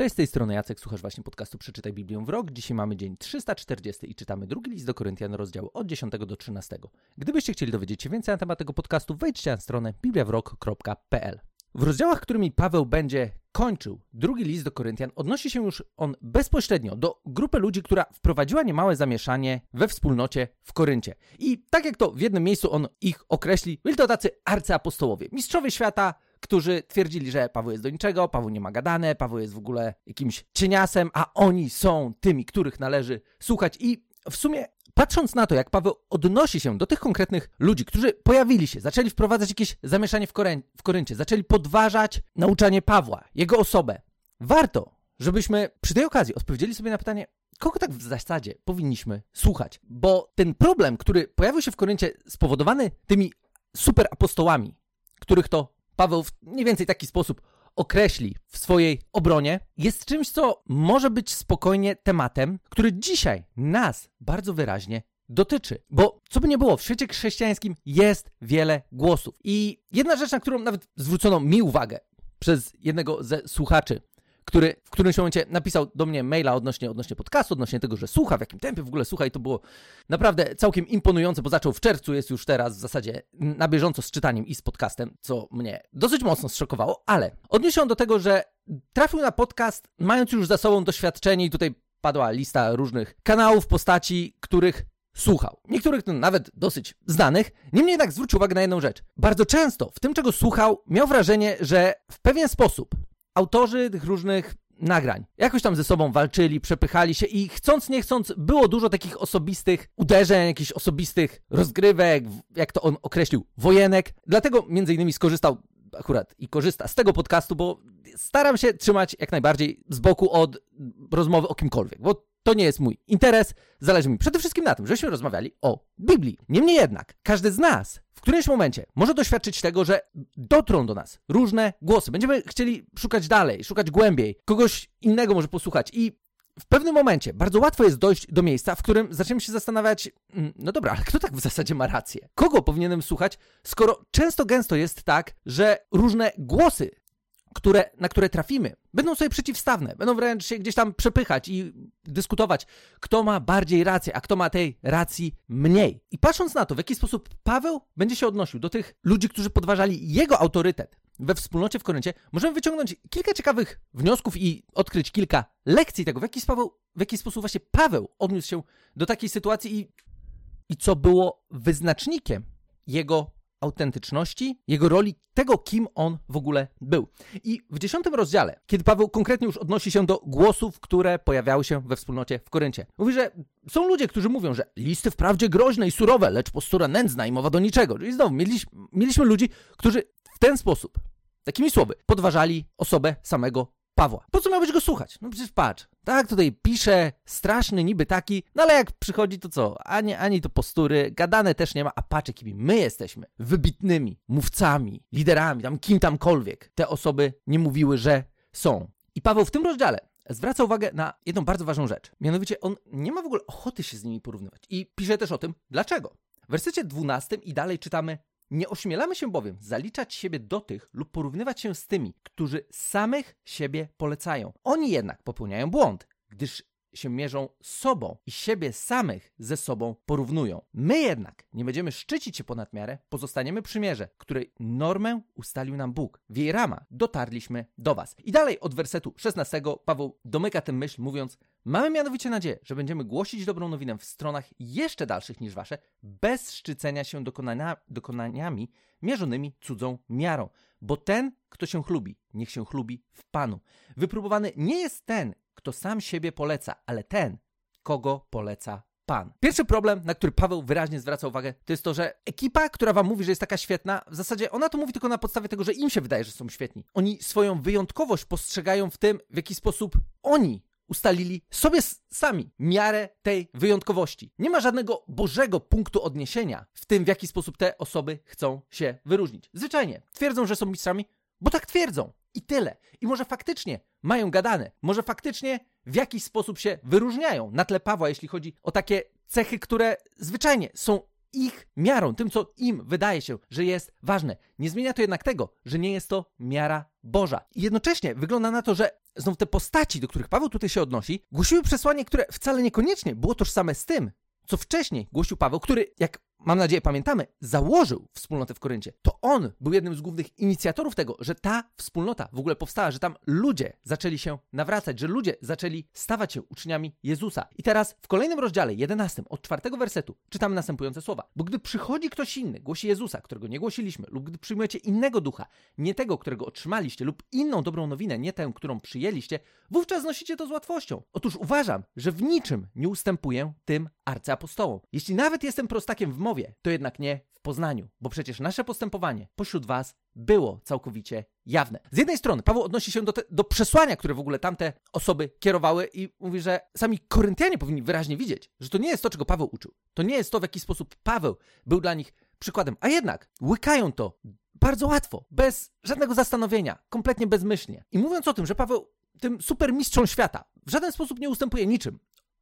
Cześć, z tej strony Jacek, słuchasz właśnie podcastu Przeczytaj Biblię w rok. Dzisiaj mamy dzień 340 i czytamy drugi list do Koryntian, rozdział od 10 do 13. Gdybyście chcieli dowiedzieć się więcej na temat tego podcastu, wejdźcie na stronę bibliawrok.pl. W rozdziałach, którymi Paweł będzie kończył drugi list do Koryntian, odnosi się już on bezpośrednio do grupy ludzi, która wprowadziła niemałe zamieszanie we wspólnocie w Koryncie. I tak jak to w jednym miejscu on ich określi, byli to tacy arcyapostołowie, mistrzowie świata, którzy twierdzili, że Paweł jest do niczego, Paweł nie ma gadane, Paweł jest w ogóle jakimś cieniasem, a oni są tymi, których należy słuchać. I w sumie patrząc na to, jak Paweł odnosi się do tych konkretnych ludzi, którzy pojawili się, zaczęli wprowadzać jakieś zamieszanie w, Koryn w Koryncie, zaczęli podważać nauczanie Pawła, jego osobę, warto, żebyśmy przy tej okazji odpowiedzieli sobie na pytanie, kogo tak w zasadzie powinniśmy słuchać? Bo ten problem, który pojawił się w Koryncie, spowodowany tymi superapostołami, których to Paweł w mniej więcej taki sposób określi w swojej obronie, jest czymś, co może być spokojnie tematem, który dzisiaj nas bardzo wyraźnie dotyczy. Bo co by nie było, w świecie chrześcijańskim jest wiele głosów. I jedna rzecz, na którą nawet zwrócono mi uwagę przez jednego ze słuchaczy, który w którymś momencie napisał do mnie maila odnośnie, odnośnie podcastu, odnośnie tego, że słucha, w jakim tempie w ogóle słucha i to było naprawdę całkiem imponujące, bo zaczął w czerwcu, jest już teraz w zasadzie na bieżąco z czytaniem i z podcastem, co mnie dosyć mocno zszokowało, ale odniósł do tego, że trafił na podcast, mając już za sobą doświadczenie i tutaj padła lista różnych kanałów, postaci, których słuchał. Niektórych nawet dosyć znanych. Niemniej jednak zwrócił uwagę na jedną rzecz. Bardzo często w tym, czego słuchał, miał wrażenie, że w pewien sposób autorzy tych różnych nagrań jakoś tam ze sobą walczyli, przepychali się i chcąc nie chcąc było dużo takich osobistych uderzeń, jakichś osobistych rozgrywek, jak to on określił, wojenek. Dlatego między innymi skorzystał akurat i korzysta z tego podcastu, bo staram się trzymać jak najbardziej z boku od rozmowy o kimkolwiek, bo to nie jest mój interes. Zależy mi przede wszystkim na tym, żebyśmy rozmawiali o Biblii. Niemniej jednak, każdy z nas w którymś momencie może doświadczyć tego, że dotrą do nas różne głosy. Będziemy chcieli szukać dalej, szukać głębiej, kogoś innego może posłuchać i w pewnym momencie bardzo łatwo jest dojść do miejsca, w którym zaczniemy się zastanawiać, mm, no dobra, ale kto tak w zasadzie ma rację? Kogo powinienem słuchać, skoro często gęsto jest tak, że różne głosy które, na które trafimy, będą sobie przeciwstawne, będą wręcz się gdzieś tam przepychać i dyskutować, kto ma bardziej rację, a kto ma tej racji mniej. I patrząc na to, w jaki sposób Paweł będzie się odnosił do tych ludzi, którzy podważali jego autorytet we wspólnocie w Koryncie, możemy wyciągnąć kilka ciekawych wniosków i odkryć kilka lekcji tego, w jaki, Paweł, w jaki sposób właśnie Paweł odniósł się do takiej sytuacji i, i co było wyznacznikiem jego autentyczności, jego roli, tego, kim on w ogóle był. I w dziesiątym rozdziale, kiedy Paweł konkretnie już odnosi się do głosów, które pojawiały się we wspólnocie w Koryncie, mówi, że są ludzie, którzy mówią, że listy wprawdzie groźne i surowe, lecz postura nędzna i mowa do niczego. I znowu mieliśmy, mieliśmy ludzi, którzy w ten sposób, takimi słowy, podważali osobę samego Pawła. Po co miałbyś go słuchać? No przecież patrz, tak tutaj pisze, straszny niby taki, no ale jak przychodzi to co? Ani, ani to postury, gadane też nie ma, a patrz jakimi my jesteśmy wybitnymi mówcami, liderami, tam kim tamkolwiek. Te osoby nie mówiły, że są. I Paweł w tym rozdziale zwraca uwagę na jedną bardzo ważną rzecz. Mianowicie on nie ma w ogóle ochoty się z nimi porównywać. I pisze też o tym, dlaczego. W wersecie 12 i dalej czytamy nie ośmielamy się bowiem zaliczać siebie do tych lub porównywać się z tymi, którzy samych siebie polecają. Oni jednak popełniają błąd, gdyż się mierzą sobą i siebie samych ze sobą porównują. My jednak nie będziemy szczycić się ponad miarę, pozostaniemy przy mierze, której normę ustalił nam Bóg. W jej ramach dotarliśmy do Was. I dalej od wersetu 16 Paweł domyka tę myśl, mówiąc: Mamy mianowicie nadzieję, że będziemy głosić dobrą nowinę w stronach jeszcze dalszych niż Wasze, bez szczycenia się dokonania, dokonaniami mierzonymi cudzą miarą. Bo ten, kto się chlubi, niech się chlubi w Panu. Wypróbowany nie jest ten, kto sam siebie poleca, ale ten, kogo poleca Pan. Pierwszy problem, na który Paweł wyraźnie zwraca uwagę, to jest to, że ekipa, która wam mówi, że jest taka świetna, w zasadzie ona to mówi tylko na podstawie tego, że im się wydaje, że są świetni. Oni swoją wyjątkowość postrzegają w tym, w jaki sposób oni ustalili sobie sami miarę tej wyjątkowości. Nie ma żadnego bożego punktu odniesienia w tym, w jaki sposób te osoby chcą się wyróżnić. Zwyczajnie twierdzą, że są mistrzami, bo tak twierdzą. I tyle. I może faktycznie mają gadane, może faktycznie w jakiś sposób się wyróżniają na tle Pawła, jeśli chodzi o takie cechy, które zwyczajnie są ich miarą, tym, co im wydaje się, że jest ważne. Nie zmienia to jednak tego, że nie jest to miara Boża. I jednocześnie wygląda na to, że znów te postaci, do których Paweł tutaj się odnosi, głosiły przesłanie, które wcale niekoniecznie było tożsame z tym, co wcześniej głosił Paweł, który, jak mam nadzieję pamiętamy, założył wspólnotę w Koryncie. To on był jednym z głównych inicjatorów tego, że ta wspólnota w ogóle powstała, że tam ludzie zaczęli się nawracać, że ludzie zaczęli stawać się uczniami Jezusa. I teraz w kolejnym rozdziale, 11, od czwartego wersetu, czytamy następujące słowa. Bo gdy przychodzi ktoś inny, głosi Jezusa, którego nie głosiliśmy, lub gdy przyjmujecie innego ducha, nie tego, którego otrzymaliście, lub inną dobrą nowinę, nie tę, którą przyjęliście, wówczas znosicie to z łatwością. Otóż uważam, że w niczym nie ustępuję tym arcyapostołom. Jeśli nawet jestem prostakiem w mowie, to jednak nie w poznaniu, bo przecież nasze postępowanie pośród was było całkowicie jawne. Z jednej strony Paweł odnosi się do, te, do przesłania, które w ogóle tamte osoby kierowały i mówi, że sami Koryntianie powinni wyraźnie widzieć, że to nie jest to, czego Paweł uczył. To nie jest to, w jaki sposób Paweł był dla nich przykładem, a jednak łykają to bardzo łatwo, bez żadnego zastanowienia, kompletnie bezmyślnie. I mówiąc o tym, że Paweł tym supermistrzom świata w żaden sposób nie ustępuje niczym,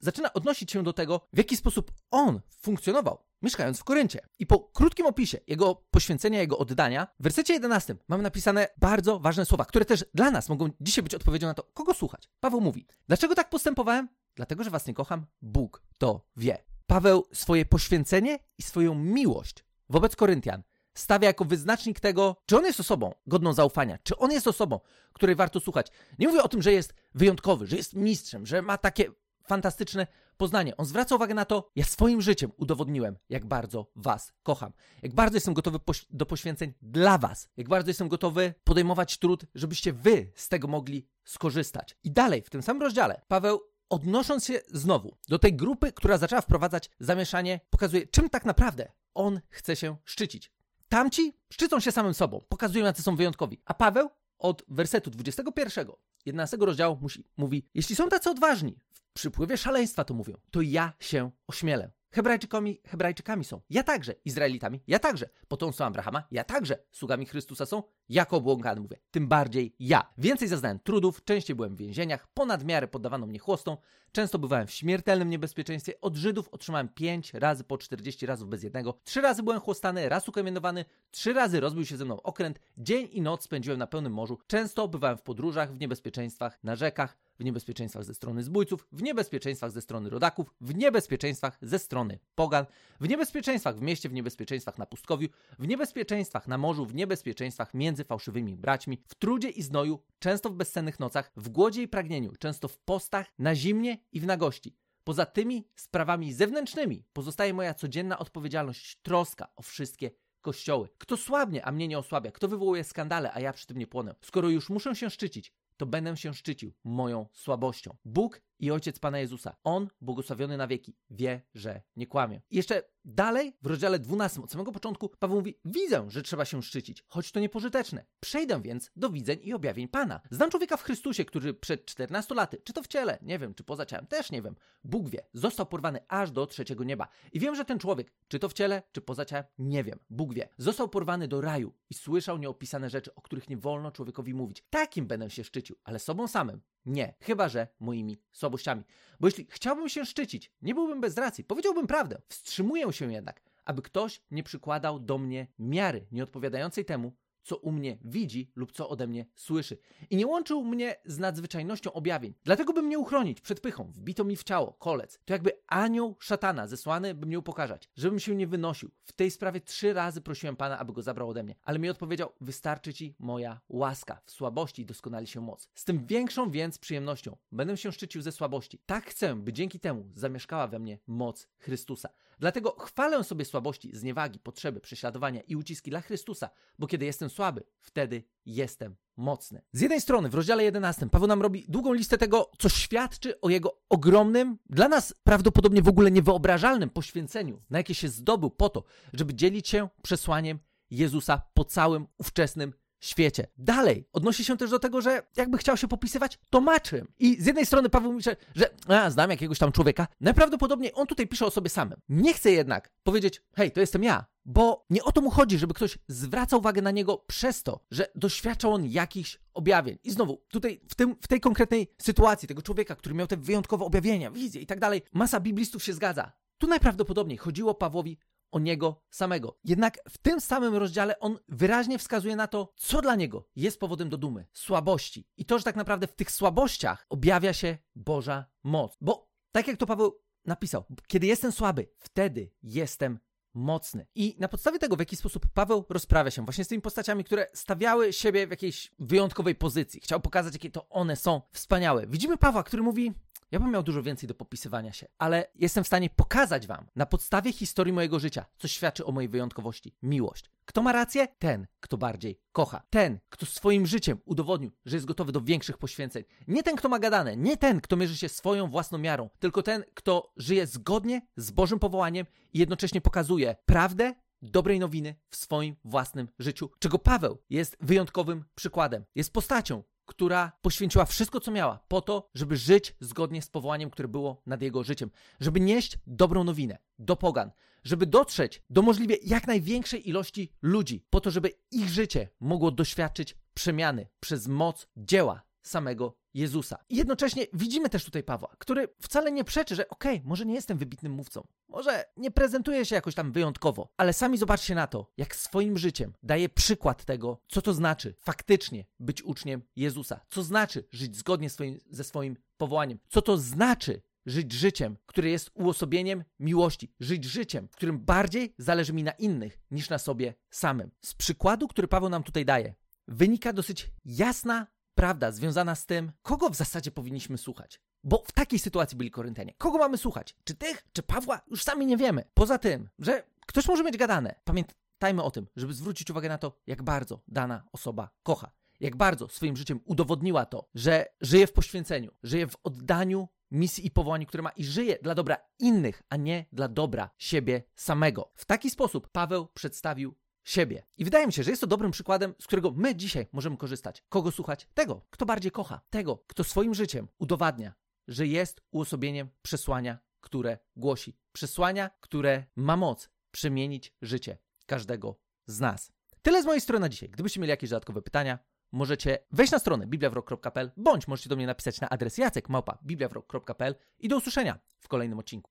zaczyna odnosić się do tego, w jaki sposób on funkcjonował, mieszkając w Koryncie. I po krótkim opisie jego poświęcenia, jego oddania, w wersecie 11 mamy napisane bardzo ważne słowa, które też dla nas mogą dzisiaj być odpowiedzią na to, kogo słuchać. Paweł mówi: Dlaczego tak postępowałem? Dlatego, że was nie kocham, Bóg to wie. Paweł swoje poświęcenie i swoją miłość wobec Koryntian stawia jako wyznacznik tego, czy on jest osobą godną zaufania, czy on jest osobą, której warto słuchać. Nie mówię o tym, że jest wyjątkowy, że jest mistrzem, że ma takie fantastyczne poznanie. On zwraca uwagę na to, ja swoim życiem udowodniłem, jak bardzo Was kocham. Jak bardzo jestem gotowy poś do poświęceń dla Was. Jak bardzo jestem gotowy podejmować trud, żebyście Wy z tego mogli skorzystać. I dalej, w tym samym rozdziale, Paweł odnosząc się znowu do tej grupy, która zaczęła wprowadzać zamieszanie, pokazuje, czym tak naprawdę on chce się szczycić. Tamci szczycą się samym sobą, pokazują, jacy są wyjątkowi. A Paweł od wersetu 21, 11 rozdziału mówi: Jeśli są tacy odważni, w przypływie szaleństwa to mówią, to ja się ośmielę. Hebrajczykami, Hebrajczykami są. Ja także. Izraelitami. Ja także. Potomstwem Abrahama. Ja także. Sługami Chrystusa są. Jako obłąkany mówię. Tym bardziej ja. Więcej zaznałem trudów, częściej byłem w więzieniach, ponad miarę poddawano mnie chłostom, często bywałem w śmiertelnym niebezpieczeństwie. Od Żydów otrzymałem 5 razy po 40 razów bez jednego. Trzy razy byłem chłostany, raz ukamienowany, trzy razy rozbił się ze mną okręt. Dzień i noc spędziłem na pełnym morzu. Często bywałem w podróżach, w niebezpieczeństwach, na rzekach, w niebezpieczeństwach ze strony zbójców, w niebezpieczeństwach ze strony rodaków, w niebezpieczeństwach ze strony pogan, w niebezpieczeństwach w mieście, w niebezpieczeństwach na pustkowiu, w niebezpieczeństwach na morzu, w niebezpieczeństwach między fałszywymi braćmi, w trudzie i znoju, często w bezsennych nocach, w głodzie i pragnieniu, często w postach, na zimnie i w nagości. Poza tymi sprawami zewnętrznymi pozostaje moja codzienna odpowiedzialność, troska o wszystkie kościoły. Kto słabnie, a mnie nie osłabia, kto wywołuje skandale, a ja przy tym nie płonę. Skoro już muszę się szczycić, to będę się szczycił moją słabością. Bóg i Ojciec Pana Jezusa, On, błogosławiony na wieki, wie, że nie kłamie. I jeszcze dalej, w rozdziale 12, od samego początku, Paweł mówi: Widzę, że trzeba się szczycić, choć to niepożyteczne. Przejdę więc do widzeń i objawień Pana. Znam człowieka w Chrystusie, który przed 14 laty, czy to w ciele, nie wiem, czy poza ciałem, też nie wiem, Bóg wie, został porwany aż do trzeciego nieba. I wiem, że ten człowiek, czy to w ciele, czy poza ciałem, nie wiem, Bóg wie, został porwany do raju i słyszał nieopisane rzeczy, o których nie wolno człowiekowi mówić. Takim będę się szczycił, ale sobą samym nie, chyba że moimi słabościami. Bo jeśli chciałbym się szczycić, nie byłbym bez racji, powiedziałbym prawdę. Wstrzymuję się jednak, aby ktoś nie przykładał do mnie miary nieodpowiadającej temu, co u mnie widzi lub co ode mnie słyszy. I nie łączył mnie z nadzwyczajnością objawień. Dlatego by mnie uchronić przed pychą, wbito mi w ciało, kolec. To jakby anioł szatana zesłany, by mnie upokarzać, żebym się nie wynosił. W tej sprawie trzy razy prosiłem Pana, aby go zabrał ode mnie. Ale mi odpowiedział, wystarczy Ci moja łaska. W słabości doskonali się moc. Z tym większą więc przyjemnością będę się szczycił ze słabości. Tak chcę, by dzięki temu zamieszkała we mnie moc Chrystusa. Dlatego chwalę sobie słabości, zniewagi, potrzeby, prześladowania i uciski dla Chrystusa, bo kiedy jestem słaby, wtedy jestem mocny. Z jednej strony w rozdziale 11 Paweł nam robi długą listę tego, co świadczy o jego ogromnym, dla nas prawdopodobnie w ogóle niewyobrażalnym poświęceniu, na jakie się zdobył po to, żeby dzielić się przesłaniem Jezusa po całym ówczesnym świecie. Dalej, odnosi się też do tego, że jakby chciał się popisywać tomaczem. I z jednej strony Paweł mówi, że a, znam jakiegoś tam człowieka. Najprawdopodobniej on tutaj pisze o sobie samym. Nie chce jednak powiedzieć, hej, to jestem ja. Bo nie o to mu chodzi, żeby ktoś zwracał uwagę na niego przez to, że doświadczał on jakichś objawień. I znowu, tutaj w, tym, w tej konkretnej sytuacji tego człowieka, który miał te wyjątkowe objawienia, wizje i tak dalej, masa biblistów się zgadza. Tu najprawdopodobniej chodziło Pawłowi o niego samego. Jednak w tym samym rozdziale on wyraźnie wskazuje na to, co dla niego jest powodem do dumy, słabości. I to, że tak naprawdę w tych słabościach objawia się Boża moc. Bo tak jak to Paweł napisał, kiedy jestem słaby, wtedy jestem mocny. I na podstawie tego, w jaki sposób Paweł rozprawia się właśnie z tymi postaciami, które stawiały siebie w jakiejś wyjątkowej pozycji, chciał pokazać, jakie to one są wspaniałe. Widzimy Pawła, który mówi: ja bym miał dużo więcej do popisywania się, ale jestem w stanie pokazać Wam na podstawie historii mojego życia, co świadczy o mojej wyjątkowości miłość. Kto ma rację? Ten, kto bardziej kocha. Ten, kto swoim życiem udowodnił, że jest gotowy do większych poświęceń. Nie ten, kto ma gadane, nie ten, kto mierzy się swoją własną miarą, tylko ten, kto żyje zgodnie z Bożym powołaniem i jednocześnie pokazuje prawdę, dobrej nowiny w swoim własnym życiu, czego Paweł jest wyjątkowym przykładem. Jest postacią, która poświęciła wszystko, co miała, po to, żeby żyć zgodnie z powołaniem, które było nad jego życiem, żeby nieść dobrą nowinę do pogan, żeby dotrzeć do możliwie jak największej ilości ludzi, po to, żeby ich życie mogło doświadczyć przemiany przez moc dzieła samego Jezusa. I jednocześnie widzimy też tutaj Pawła, który wcale nie przeczy, że okej, okay, może nie jestem wybitnym mówcą, może nie prezentuje się jakoś tam wyjątkowo, ale sami zobaczcie na to, jak swoim życiem daje przykład tego, co to znaczy faktycznie być uczniem Jezusa, co znaczy żyć zgodnie swoim, ze swoim powołaniem, co to znaczy żyć życiem, które jest uosobieniem miłości, żyć życiem, w którym bardziej zależy mi na innych niż na sobie samym. Z przykładu, który Paweł nam tutaj daje, wynika dosyć jasna prawda związana z tym, kogo w zasadzie powinniśmy słuchać. Bo w takiej sytuacji byli Koryntianie. Kogo mamy słuchać? Czy tych, czy Pawła? Już sami nie wiemy. Poza tym, że ktoś może mieć gadane. Pamiętajmy o tym, żeby zwrócić uwagę na to, jak bardzo dana osoba kocha. Jak bardzo swoim życiem udowodniła to, że żyje w poświęceniu, żyje w oddaniu misji i powołaniu, które ma i żyje dla dobra innych, a nie dla dobra siebie samego. W taki sposób Paweł przedstawił siebie. I wydaje mi się, że jest to dobrym przykładem, z którego my dzisiaj możemy korzystać. Kogo słuchać? Tego, kto bardziej kocha. Tego, kto swoim życiem udowadnia, że jest uosobieniem przesłania, które głosi. Przesłania, które ma moc przemienić życie każdego z nas. Tyle z mojej strony na dzisiaj. Gdybyście mieli jakieś dodatkowe pytania, możecie wejść na stronę bibliawrok.pl bądź możecie do mnie napisać na adres jacekmałpa bibliawrok.pl i do usłyszenia w kolejnym odcinku.